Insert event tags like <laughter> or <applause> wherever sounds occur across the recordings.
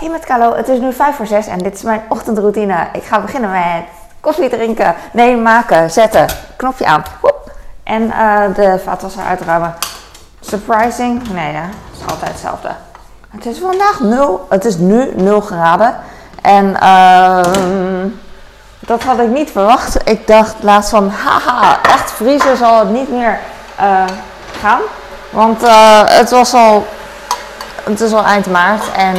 Hey met Carlo, het is nu vijf voor zes en dit is mijn ochtendroutine. Ik ga beginnen met koffie drinken, nee maken, zetten, knopje aan. Woep. En eh, de vaatwasser uitruimen. Surprising? Nee, ja, het is altijd hetzelfde. Het is vandaag nul, het is nu 0 graden. En ehm dat had ik niet verwacht. Ik dacht laatst van, haha, echt vriezen zal het niet meer eh, gaan. Want eh, het was al, het is al eind maart en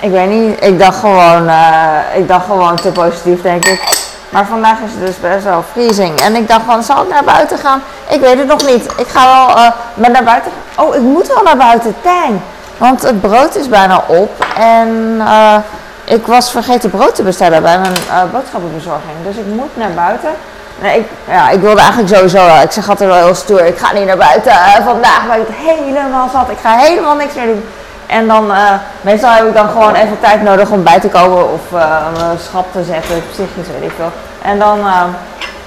ik weet niet, ik dacht gewoon, eh, ik dacht gewoon te positief denk ik. Maar vandaag is het dus best wel freezing. En ik dacht van, zal ik naar buiten gaan? Ik weet het nog niet. Ik ga wel uh, met naar buiten. Oh, ik moet wel naar buiten. Dang. Want het brood is bijna op. En uh, ik was vergeten brood te bestellen bij mijn boodschappenbezorging. Dus ik moet naar buiten. Nee, ik, ja, ik wilde eigenlijk sowieso, ik zeg altijd wel heel stoer, ik ga niet naar buiten. vandaag ben ik het helemaal zat. Ik ga helemaal niks meer doen. En dan, uh, meestal heb ik dan gewoon even tijd nodig om bij te komen of uh, mijn schap te zetten, psychisch weet ik veel. En dan uh,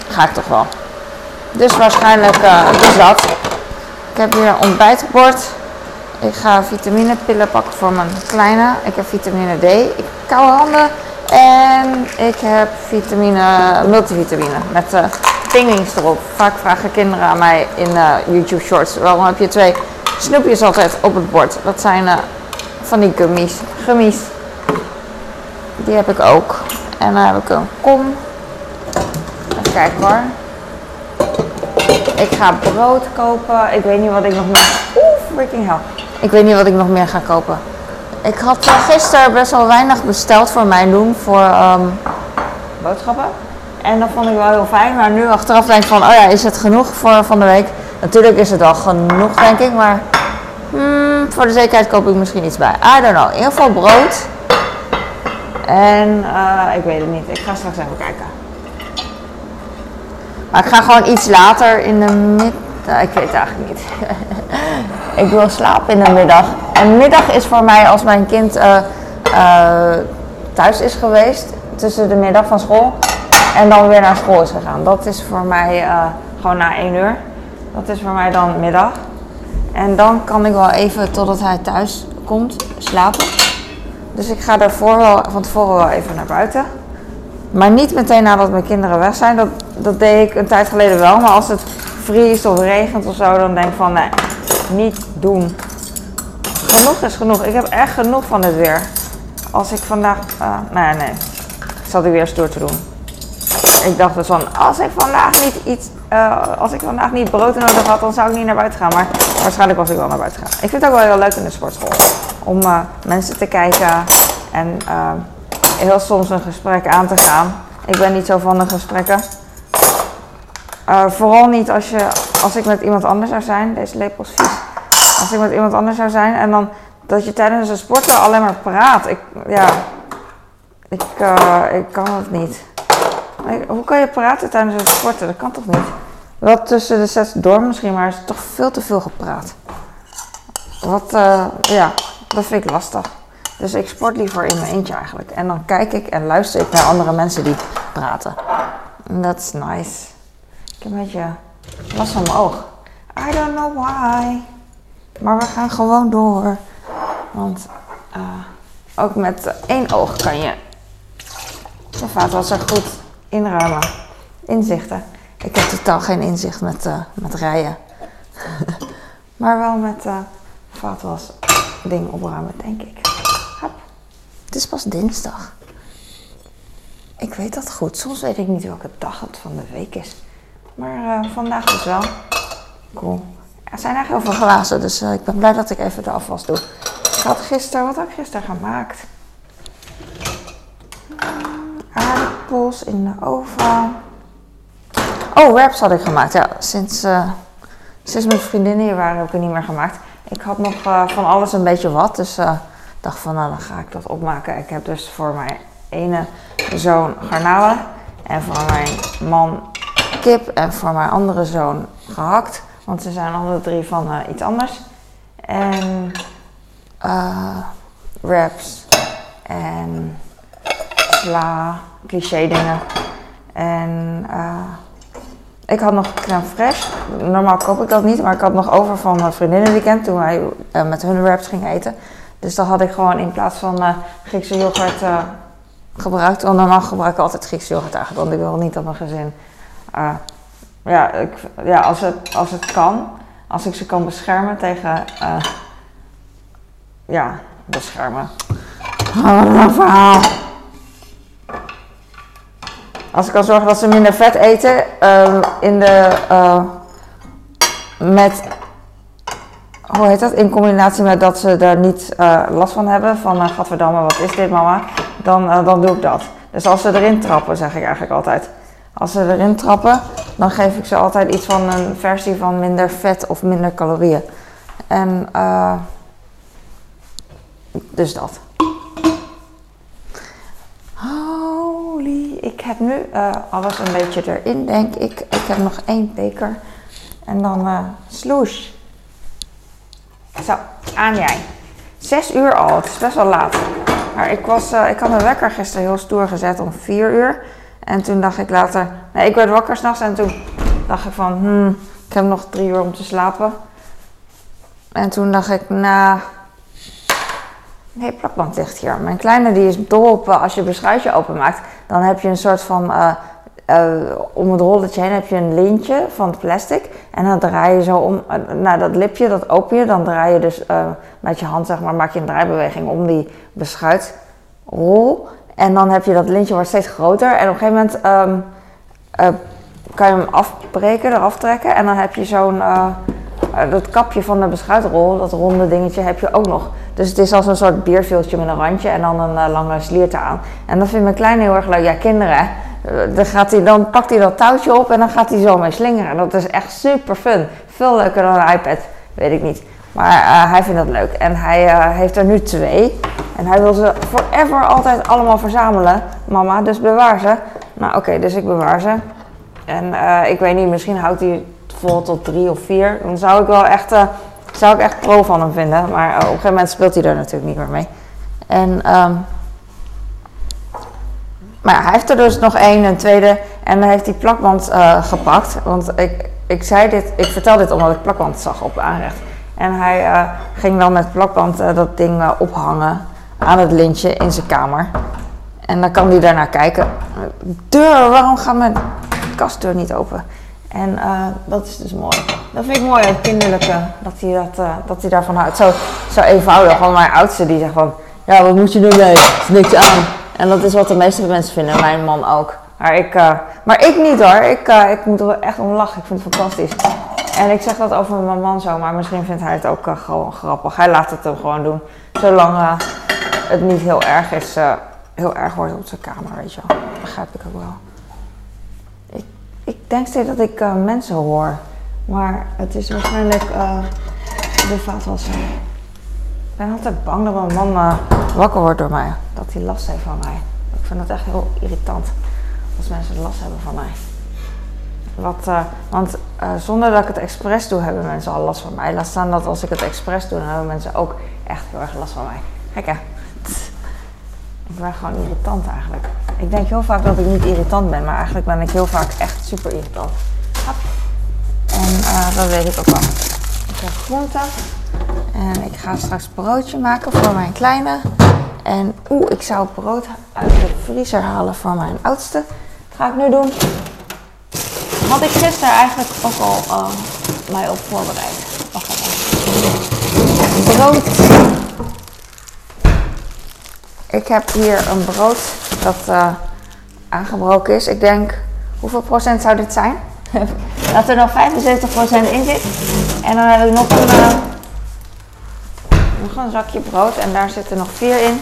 ga ik toch wel. Dus waarschijnlijk dus dat. Ik heb hier een ontbijtbord. Ik ga vitaminepillen pakken voor mijn kleine. Ik heb vitamine D. Ik koude handen. En ik heb vitamine, multivitamine met uh, erop. Vaak vragen kinderen aan mij in YouTube Shorts, waarom heb je twee snoepjes altijd op het bord. Dat zijn uh, van die gummies. Gummies. Die heb ik ook. En dan heb ik een kom. Even kijken hoor. Ik ga brood kopen. Ik weet niet wat ik nog meer... Oeh, freaking hell. Ik weet niet wat ik nog meer ga kopen. Ik had uh, gisteren best wel weinig besteld voor mijn doen. Voor um, boodschappen. En dat vond ik wel heel fijn. Maar nu achteraf denk ik van, oh ja, is het genoeg voor van de week? Natuurlijk is het wel genoeg, denk ik, maar hmm, voor de zekerheid koop ik misschien iets bij. I don't know. In ieder geval brood. En uh, ik weet het niet. Ik ga straks even kijken. Maar ik ga gewoon iets later in de middag. Ik weet het eigenlijk niet. <laughs> ik wil slapen in de middag. En middag is voor mij als mijn kind uh, thuis is geweest. Tussen de middag van school. En dan weer naar school is gegaan. Dat is voor mij gewoon na één uur. Dat is voor mij dan middag. En dan kan ik wel even totdat hij thuis komt slapen. Dus ik ga daarvoor wel, van tevoren wel even naar buiten. Maar niet meteen nadat mijn kinderen weg zijn. Dat, dat deed ik een tijd geleden wel. Maar als het vriest of regent of zo, dan denk ik van nee, niet doen. Genoeg is genoeg. Ik heb echt genoeg van het weer. Als ik vandaag. Uh, nee, nee. Zat ik weer stoer te doen. Ik dacht dus van, als ik vandaag niet iets, uh, als ik vandaag niet brood nodig had, dan zou ik niet naar buiten gaan. Maar waarschijnlijk was ik wel naar buiten gaan. Ik vind het ook wel heel leuk in de sportschool. Om uh, mensen te kijken en uh, heel soms een gesprek aan te gaan. Ik ben niet zo van de gesprekken. vooral niet als, je, als ik met iemand anders zou zijn. Deze lepel is vies. Als ik met iemand anders zou zijn en dan dat je tijdens een sporten alleen maar praat. Ik, ja, ik, ik kan het niet. Hoe kan je praten tijdens het sporten? Dat kan toch niet? Wel tussen de sets door misschien, maar er is toch veel te veel gepraat. Wat, uh, ja, dat vind ik lastig. Dus ik sport liever in mijn eentje eigenlijk. En dan kijk ik en luister ik naar andere mensen die praten. Dat is nice. Ik heb een beetje last van mijn oog. I don't know why. Maar we gaan gewoon door. Want uh, ook met één oog kan je de vaatwasser goed inruimen. Inzichten. Ik heb totaal geen inzicht met, uh, met rijden. <laughs> maar wel met uh, vaatwas ding opruimen, denk ik. Hop. Het is pas dinsdag. Ik weet dat goed. Soms weet ik niet welke dag het van de week is. Maar uh, vandaag dus wel. Cool. Er zijn eigenlijk heel veel glazen, dus ik ben blij dat ik even de afwas doe. Ik had gisteren, wat heb ik gisteren gemaakt? In de oven. Oh, wraps had ik gemaakt. Ja, sinds, uh, sinds mijn vriendinnen hier waren heb ik het niet meer gemaakt. Ik had nog uh, van alles een beetje wat. Dus ik uh, dacht van, nou dan ga ik dat opmaken. Ik heb dus voor mijn ene zoon garnalen. En voor mijn man kip. En voor mijn andere zoon gehakt. Want ze zijn alle drie van iets anders. En wraps. En sla, cliché dingen. En uh, ik had nog crème fraîche. Normaal koop ik dat niet, maar ik had nog over van mijn vriendinnenweekend toen wij uh, met hun wraps gingen eten. Dus dan had ik gewoon in plaats van uh, Griekse yoghurt gebruikt. Want normaal gebruik ik altijd Griekse yoghurt eigenlijk. Want ik wil niet dat mijn gezin... Ja, ik, ja als, het, als het kan. Als ik ze kan beschermen tegen... ja, beschermen. Oh, verhaal. Als ik kan zorgen dat ze minder vet eten in de... met hoe heet dat? In combinatie met dat ze daar niet uh, last van hebben. Van, uh, gadverdamme, wat is dit mama? Dan, dan doe ik dat. Dus als ze erin trappen, zeg ik eigenlijk altijd. Als ze erin trappen, dan geef ik ze altijd iets van een versie van minder vet of minder calorieën. En dus dat. Holy, ik heb nu alles een beetje erin, denk ik. Ik heb nog één beker. En dan uh, sloosh. Zo, aan jij. Zes uur al, het is best wel laat. Maar ik, was, uh, ik had mijn wekker gisteren heel stoer gezet om vier uur. En toen dacht ik later, nee, ik werd wakker s'nachts en toen dacht ik van, hmm, ik heb nog drie uur om te slapen. En toen dacht ik, nou, nee, plakband ligt hier. Mijn kleine die is dol op, uh, als je beschuitje openmaakt, dan heb je een soort van uh, uh, om het rolletje heen heb je een lintje van het plastic. En dan draai je zo om, nou dat lipje, dat open je. Dan draai je dus met je hand, zeg maar, maak je een draaibeweging om die beschuitrol. En dan heb je dat lintje wordt steeds groter. En op een gegeven moment um, kan je hem afbreken, eraf trekken. En dan heb je zo'n, dat kapje van de beschuitrol, dat ronde dingetje, heb je ook nog. Dus het is als een soort bierviltje met een randje en dan een lange sliert aan. En dat vindt mijn kleine heel erg leuk. Ja, kinderen eh, dan, gaat dan pakt hij dat touwtje op en dan gaat hij zo mee slingeren. Dat is echt super fun. Veel leuker dan een iPad, weet ik niet. Maar hij vindt dat leuk. En hij heeft er nu twee. En hij wil ze forever altijd allemaal verzamelen. Mama, dus bewaar ze. Nou oké, dus ik bewaar ze. En ik weet niet, misschien houdt hij vol tot drie of vier. Dan zou ik wel echt, zou ik echt pro van hem vinden. Maar op een gegeven moment speelt hij er natuurlijk niet meer mee. En um, maar hij heeft er dus nog één, een tweede. En dan heeft hij plakband uh, gepakt. Want ik, ik zei dit, ik vertel dit omdat ik plakband zag op aanrecht. En hij ging dan met plakband dat ding ophangen aan het lintje in zijn kamer. En dan kan hij daarnaar kijken. Deur, waarom gaat mijn kastdeur niet open? En dat is dus mooi. Dat vind ik mooi, het kinderlijke, dat hij, dat, dat hij daarvan houdt. Zo, zo eenvoudig. Want mijn oudste die zegt van, ja wat moet je ermee? Er is niks aan. En dat is wat de meeste mensen vinden, mijn man ook. Maar ik, uh, maar ik niet hoor. Ik, ik moet er echt om lachen. Ik vind het fantastisch. En ik zeg dat over mijn man zo, maar misschien vindt hij het ook gewoon grappig. Hij laat het hem gewoon doen. Zolang het niet heel erg is, heel erg wordt op zijn kamer, weet je wel. Dat begrijp ik ook wel. Denk steeds dat ik mensen hoor. Maar het is waarschijnlijk de vaatwasser. Ik ben altijd bang dat mijn man uh, wakker wordt door mij. Dat hij last heeft van mij. Ik vind het echt heel irritant als mensen last hebben van mij. Wat, uh, want uh, zonder dat ik het expres doe, hebben mensen al last van mij. Laat staan dat als ik het expres doe, dan hebben mensen ook echt heel erg last van mij. Hè. Ik ben gewoon irritant eigenlijk. Ik denk heel vaak dat ik niet irritant ben, maar eigenlijk ben ik heel vaak echt super irritant. Hap. En dat weet ik ook wel. Ik heb groenten. En ik ga straks broodje maken voor mijn kleine. En oeh, ik zou brood uit de vriezer halen voor mijn oudste. Dat ga ik nu doen. Had ik gisteren eigenlijk ook al uh, mij op voorbereid. Wacht even. Brood. Ik heb hier een brood dat uh, aangebroken is. Ik denk, hoeveel procent zou dit zijn? <laughs> dat er nog 75 procent in zit. En dan heb ik nog een... Nog een zakje brood en daar zitten nog vier in.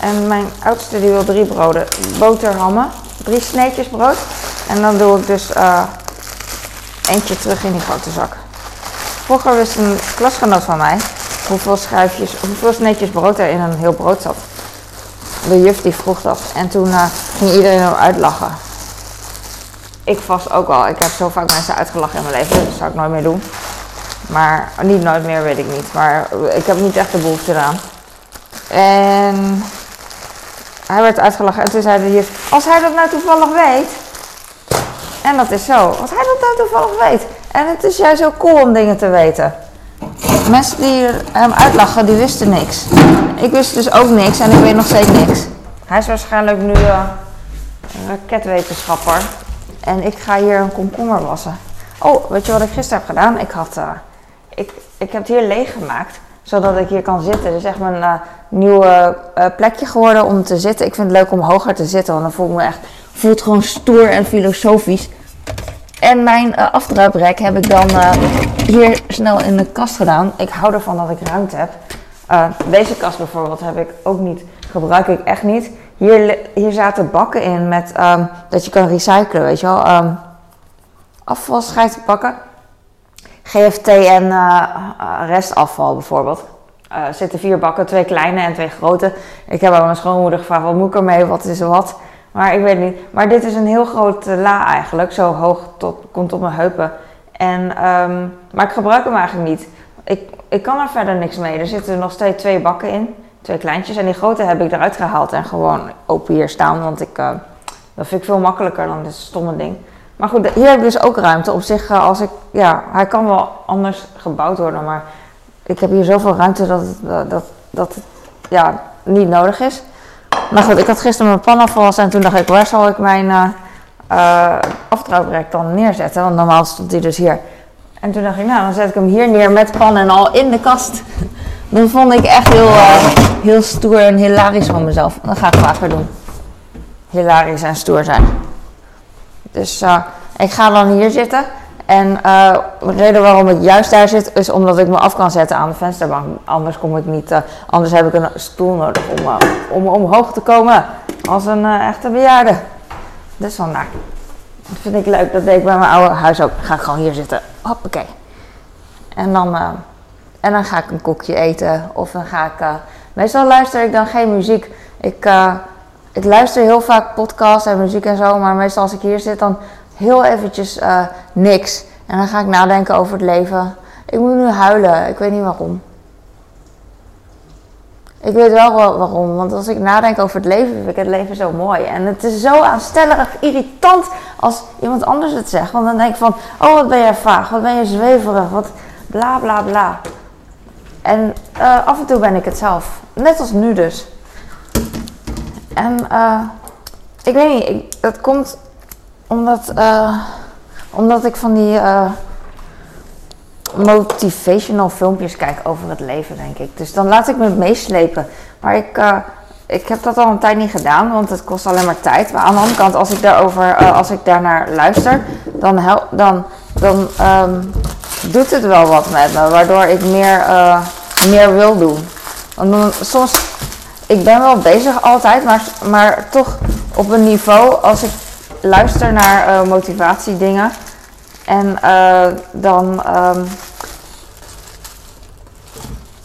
En mijn oudste die wil drie broden. Boterhammen, drie sneetjes brood. En dan doe ik dus uh, eentje terug in die grote zak. Vroeger wist een klasgenoot van mij hoeveel schijfjes, hoeveel sneetjes brood er in een heel brood zat. De juf die vroeg dat. En toen uh, ging iedereen hem uitlachen. Ik vast ook wel. Ik heb zo vaak mensen uitgelachen in mijn leven. Dat zou ik nooit meer doen. Maar niet nooit meer, weet ik niet. Maar ik heb niet echt de behoefte eraan. En hij werd uitgelachen. En toen zei de juf, als hij dat nou toevallig weet. En dat is zo. Als hij dat nou toevallig weet. En het is juist zo cool om dingen te weten. Mensen die hem uitlachen, die wisten niks. Ik wist dus ook niks en ik weet nog steeds niks. Hij is waarschijnlijk nu uh, raketwetenschapper. En ik ga hier een komkommer wassen. Oh, weet je wat ik gisteren heb gedaan? Ik, had, uh, ik, ik heb het hier leeg gemaakt, zodat ik hier kan zitten. Dit is echt mijn uh, nieuwe plekje geworden om te zitten. Ik vind het leuk om hoger te zitten, want dan voel ik me echt... voel het gewoon stoer en filosofisch. En mijn uh, heb ik dan uh, hier snel in de kast gedaan. Ik hou ervan dat ik ruimte heb. Uh, deze kast bijvoorbeeld heb ik ook niet, gebruik ik echt niet. Hier, hier zaten bakken in met um, dat je kan recyclen, weet je wel. Um, afvalscheidbakken. GFT en restafval bijvoorbeeld. Er zitten vier bakken, twee kleine en twee grote. Ik heb aan mijn schoonmoeder gevraagd, wat moet ik ermee, wat is wat? Maar ik weet niet. Maar dit is een heel groot la eigenlijk. Zo hoog tot, komt op mijn heupen. En, um, maar ik gebruik hem eigenlijk niet. Ik, ik kan er verder niks mee. Er zitten nog steeds twee bakken in. Twee kleintjes. En die grote heb ik eruit gehaald en gewoon open hier staan. Want ik, uh, dat vind ik veel makkelijker dan dit stomme ding. Maar goed, hier heb ik dus ook ruimte. Op zich, uh, als ik, ja, hij kan wel anders gebouwd worden. Maar ik heb hier zoveel ruimte dat het, dat, dat ja, niet nodig is. Maar goed, ik had gisteren mijn pan afgewassen en toen dacht ik, waar zal ik mijn uh, dan neerzetten? Want normaal stond die dus hier. En toen dacht ik, nou, dan zet ik hem hier neer met pan en al in de kast. <laughs> Dat vond ik echt heel, uh, heel stoer en hilarisch van mezelf. Dat ga ik vaker doen. Hilarisch en stoer zijn. Dus ik ga dan hier zitten. En uh, de reden waarom ik juist daar zit, is omdat ik me af kan zetten aan de vensterbank. Anders kom ik niet, uh, anders heb ik een stoel nodig om, uh, om omhoog te komen. Als een echte bejaarde. Dus vandaar. Dat vind ik leuk. Dat deed ik bij mijn oude huis ook. Ga ik gewoon hier zitten. Hoppakee. En dan, en dan ga ik een koekje eten. Of dan ga ik. meestal luister ik dan geen muziek. Ik, ik luister heel vaak podcasts en muziek en zo. Maar meestal als ik hier zit, dan heel eventjes uh, niks. En dan ga ik nadenken over het leven. Ik moet nu huilen. Ik weet niet waarom. Ik weet wel waarom. Want als ik nadenk over het leven, vind ik het leven zo mooi. En het is zo aanstellerig irritant als iemand anders het zegt. Want dan denk ik van, oh wat ben jij vaag, wat ben je zweverig, wat bla bla bla. En uh, af en toe ben ik het zelf. Net als nu dus. En uh, ik weet niet, dat komt omdat, uh, omdat ik van die uh, motivational filmpjes kijk over het leven, denk ik. Dus dan laat ik me meeslepen. Maar ik, uh, ik heb dat al een tijd niet gedaan, want het kost alleen maar tijd. Maar aan de andere kant, als ik daarover, als ik daarnaar luister, dan, help, dan, dan um, doet het wel wat met me. Waardoor ik meer, meer wil doen. Want soms, ik ben wel bezig altijd, maar, maar toch op een niveau als ik luister naar uh, motivatiedingen. En uh, dan. Um,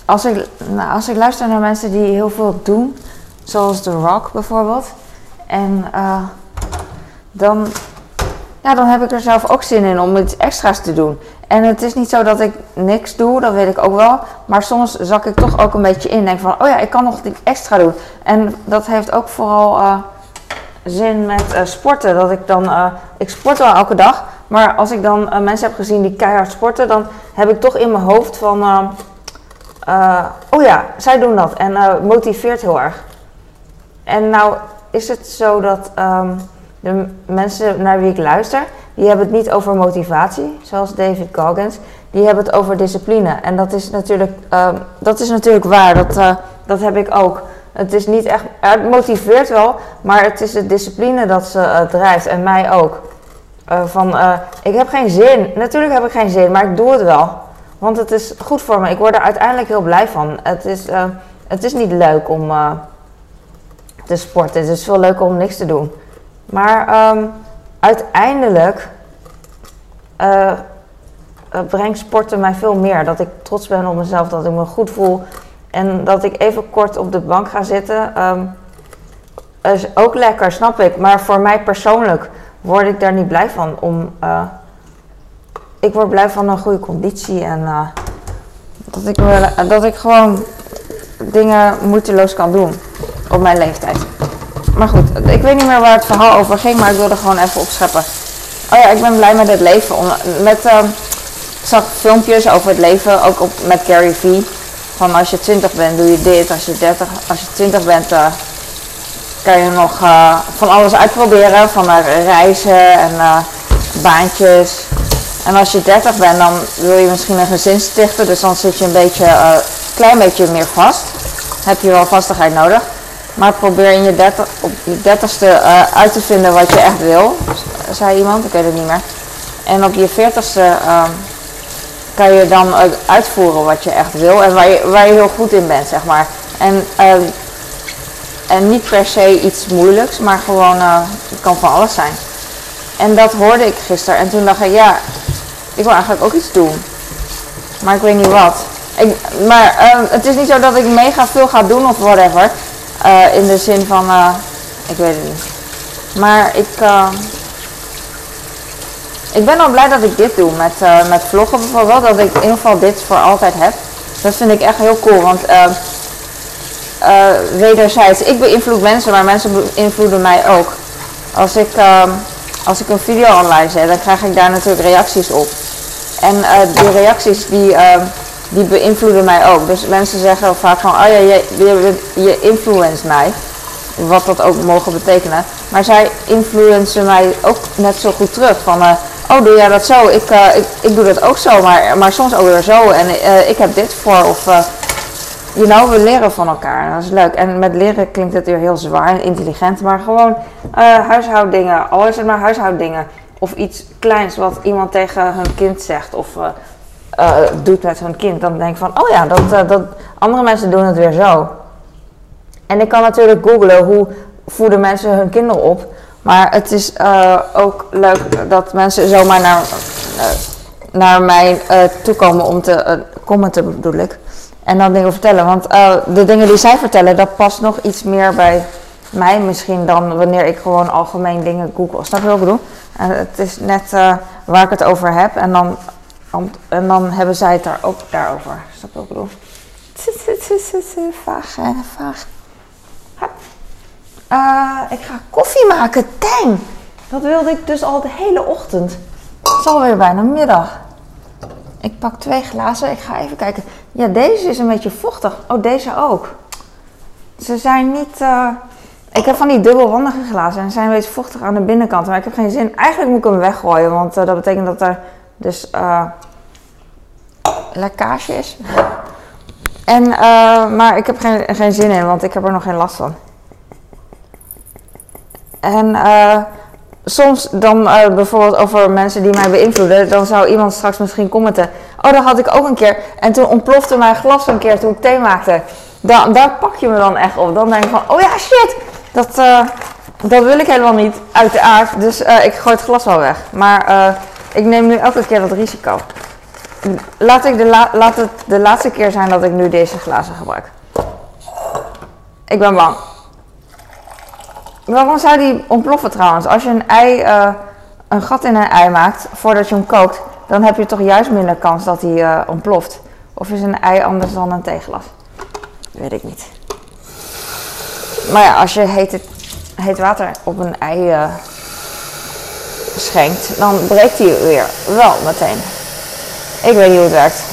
als, ik, nou, als ik luister naar mensen die heel veel doen, zoals The Rock bijvoorbeeld. En uh, dan, ja, dan heb ik er zelf ook zin in om iets extra's te doen. En het is niet zo dat ik niks doe, dat weet ik ook wel. Maar soms zak ik toch ook een beetje in. Denk van, oh ja, ik kan nog iets extra doen. En dat heeft ook vooral zin met uh, sporten. Dat ik dan, uh, ik sport wel elke dag, maar als ik dan uh, mensen heb gezien die keihard sporten, dan heb ik toch in mijn hoofd van, oh ja, zij doen dat en motiveert heel erg. En nou is het zo dat um, de mensen naar wie ik luister, die hebben het niet over motivatie, zoals David Goggins. Die hebben het over discipline. En dat is natuurlijk, um, dat is natuurlijk waar. Dat, dat heb ik ook. Het is niet echt, het motiveert wel, maar het is de discipline dat ze uh, drijft en mij ook. Uh, van, uh, ik heb geen zin. Natuurlijk heb ik geen zin, maar ik doe het wel. Want het is goed voor me. Ik word er uiteindelijk heel blij van. Het is, het is niet leuk om te sporten. Het is veel leuker om niks te doen. Maar um, uiteindelijk brengt sporten mij veel meer. Dat ik trots ben op mezelf, dat ik me goed voel. En dat ik even kort op de bank ga zitten, um, is ook lekker, snap ik. Maar voor mij persoonlijk word ik daar niet blij van. Om, uh, ik word blij van een goede conditie en uh, dat, ik dat ik gewoon dingen moeiteloos kan doen op mijn leeftijd. Maar goed, ik weet niet meer waar het verhaal over ging, maar ik wilde gewoon even opscheppen. Oh ja, ik ben blij met het leven. Met, uh, zag filmpjes over het leven, ook op, met Gary Vee. Van als je 20 bent doe je dit, als je 30, als je 20 bent uh, kan je nog uh, van alles uitproberen, van uh, reizen en baantjes. En als je 30 bent dan wil je misschien een gezin stichten, dus dan zit je een beetje, klein beetje meer vast. Heb je wel vastigheid nodig. Maar probeer in je 30, op je 30ste uit te vinden wat je echt wil, zei iemand, ik weet het niet meer. En op je 40ste kan je dan uitvoeren wat je echt wil en waar je, waar je heel goed in bent, zeg maar. En, uh, en niet per se iets moeilijks, maar gewoon, uh, het kan van alles zijn. En dat hoorde ik gisteren en toen dacht ik, ja, ik wil eigenlijk ook iets doen. Maar ik weet niet wat. Ik, maar uh, het is niet zo dat ik mega veel ga doen of whatever. in de zin van, ik weet het niet. Maar ik ik ben al blij dat ik dit doe met, uh, met vloggen bijvoorbeeld. Dat ik in ieder geval dit voor altijd heb. Dat vind ik echt heel cool. Want uh, wederzijds, ik beïnvloed mensen, maar mensen beïnvloeden mij ook. Als ik, ehm, als ik een video online zet, dan krijg ik daar natuurlijk reacties op. En die reacties die, ehm, die beïnvloeden mij ook. Dus mensen zeggen vaak van, oh ja, je, je, je influenced mij. Wat dat ook mogen betekenen. Maar zij influencen mij ook net zo goed terug. Van, oh doe jij dat zo? Ik, uh, ik, ik doe dat ook zo, maar, maar soms ook weer zo. En uh, ik heb dit voor. Of, uh, you know, we leren van elkaar. Dat is leuk. En met leren klinkt het weer heel zwaar en intelligent. Maar gewoon huishouddingen. Al is maar huishouddingen. Of iets kleins wat iemand tegen hun kind zegt. Of doet met hun kind. Dan denk ik van, oh ja, dat, dat, andere mensen doen het weer zo. En ik kan natuurlijk googlen hoe voeden mensen hun kinderen op. Maar het is uh, ook leuk dat mensen zomaar naar, uh, naar mij uh, toekomen om te commenten bedoel ik. En dan dingen vertellen. Want de dingen die zij vertellen, dat past nog iets meer bij mij misschien dan wanneer ik gewoon algemeen dingen google. Snap je wat ik bedoel? En het is net waar ik het over heb. En dan, en dan hebben zij het daar ook daarover. Snap je wat ik bedoel? Vaag, vaag. Uh, ik ga koffie maken. Tang! Dat wilde ik dus al de hele ochtend. Het is alweer bijna middag. Ik pak twee glazen. Ik ga even kijken. Ja, deze is een beetje vochtig. Oh, deze ook. Ze zijn niet... Uh... Ik heb van die dubbelwandige glazen en ze zijn een beetje vochtig aan de binnenkant. Maar ik heb geen zin. Eigenlijk moet ik hem weggooien, want uh, dat betekent dat er dus uh, lekkage is. En, maar ik heb geen, geen zin in, want ik heb er nog geen last van. En uh, soms dan uh, bijvoorbeeld over mensen die mij beïnvloeden, dan zou iemand straks misschien commenten. Oh, dat had ik ook een keer. En toen ontplofte mijn glas een keer toen ik thee maakte. Daar pak je me dan echt op. Dan denk ik van, oh ja, shit, dat, uh, dat wil ik helemaal niet uit de aard. Dus ik gooi het glas wel weg. Maar ik neem nu elke keer dat risico. Laat, ik de la laat het de laatste keer zijn dat ik nu deze glazen gebruik. Ik ben bang. Waarom zou die ontploffen trouwens? Als je een ei, uh, een gat in een ei maakt voordat je hem kookt, dan heb je toch juist minder kans dat hij uh, ontploft. Of is een ei anders dan een theeglas? Weet ik niet. Maar ja, als je heet, het, water op een ei uh, schenkt, dan breekt hij weer wel meteen. Ik weet niet hoe het werkt.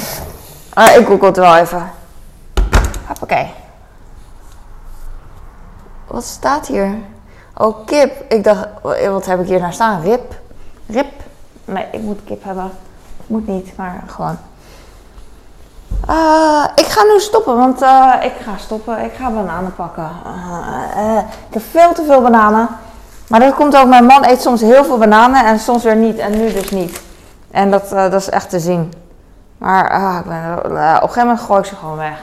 Uh, ik google het wel even. Hoppakee. Wat staat hier? Oh, kip. Ik dacht, wat heb ik hier naar staan? Rip? Rip? Nee, ik moet kip hebben. Moet niet, maar gewoon. Uh, ik ga nu stoppen, want uh, ik ga stoppen. Ik ga bananen pakken. Uh, ik heb veel te veel bananen. Maar dat komt ook, mijn man eet soms heel veel bananen en soms weer niet. En nu dus niet. En dat, dat is echt te zien. Maar ik ben, op een gegeven moment gooi ik ze gewoon weg.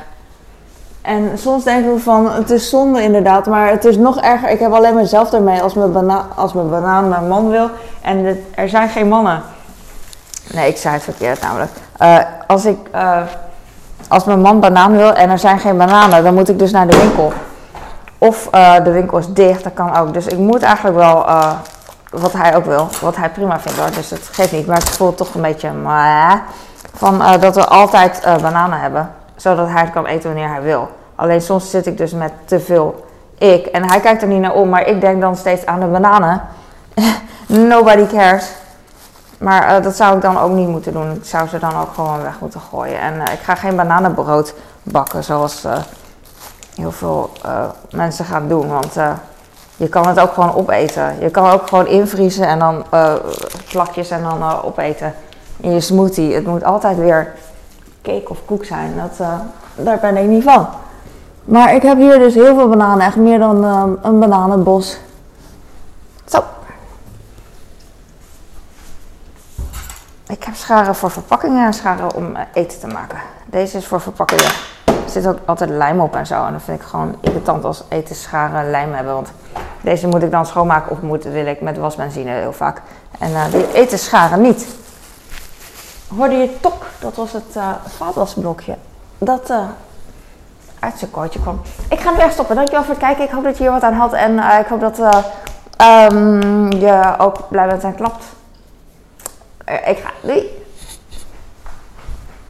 En soms denken we van, het is zonde inderdaad, maar het is nog erger. Ik heb alleen mezelf ermee als mijn, bana als mijn banaan mijn man wil. En er zijn geen mannen. Nee, ik zei het verkeerd namelijk. Uh, als, ik, uh, als mijn man banaan wil en er zijn geen bananen, dan moet ik dus naar de winkel. Of uh, de winkel is dicht, dat kan ook. Dus ik moet eigenlijk wel wat hij ook wil, wat hij prima vindt hoor. Dus het geeft niet, maar het voelt toch een beetje van dat we altijd bananen hebben zodat hij het kan eten wanneer hij wil. Alleen soms zit ik dus met te veel ik. En hij kijkt er niet naar om, maar ik denk dan steeds aan de bananen. <laughs> Nobody cares. Maar dat zou ik dan ook niet moeten doen. Ik zou ze dan ook gewoon weg moeten gooien. En ik ga geen bananenbrood bakken zoals heel veel mensen gaan doen. Want je kan het ook gewoon opeten. Je kan ook gewoon invriezen en dan plakjes en dan opeten in je smoothie. Het moet altijd weer cake of koek zijn. Dat, daar ben ik niet van. Maar ik heb hier dus heel veel bananen, echt meer dan uh, een bananenbos. Zo. Ik heb scharen voor verpakkingen en scharen om eh, eten te maken. Deze is voor verpakkingen. Er zit ook altijd lijm op en zo. En dat vind ik gewoon irritant als etenscharen lijm hebben. Want deze moet ik dan schoonmaken of moet, wil ik met wasbenzine heel vaak. En die etenscharen niet. Hoorde je tok? Dat was het uh. Dat uh, uit zijn kooitje kwam. Ik ga nu echt stoppen. Dankjewel voor het kijken. Ik hoop dat je hier wat aan had. En uh, ik hoop dat um, je ook blij bent en klapt. ik ga. Doei!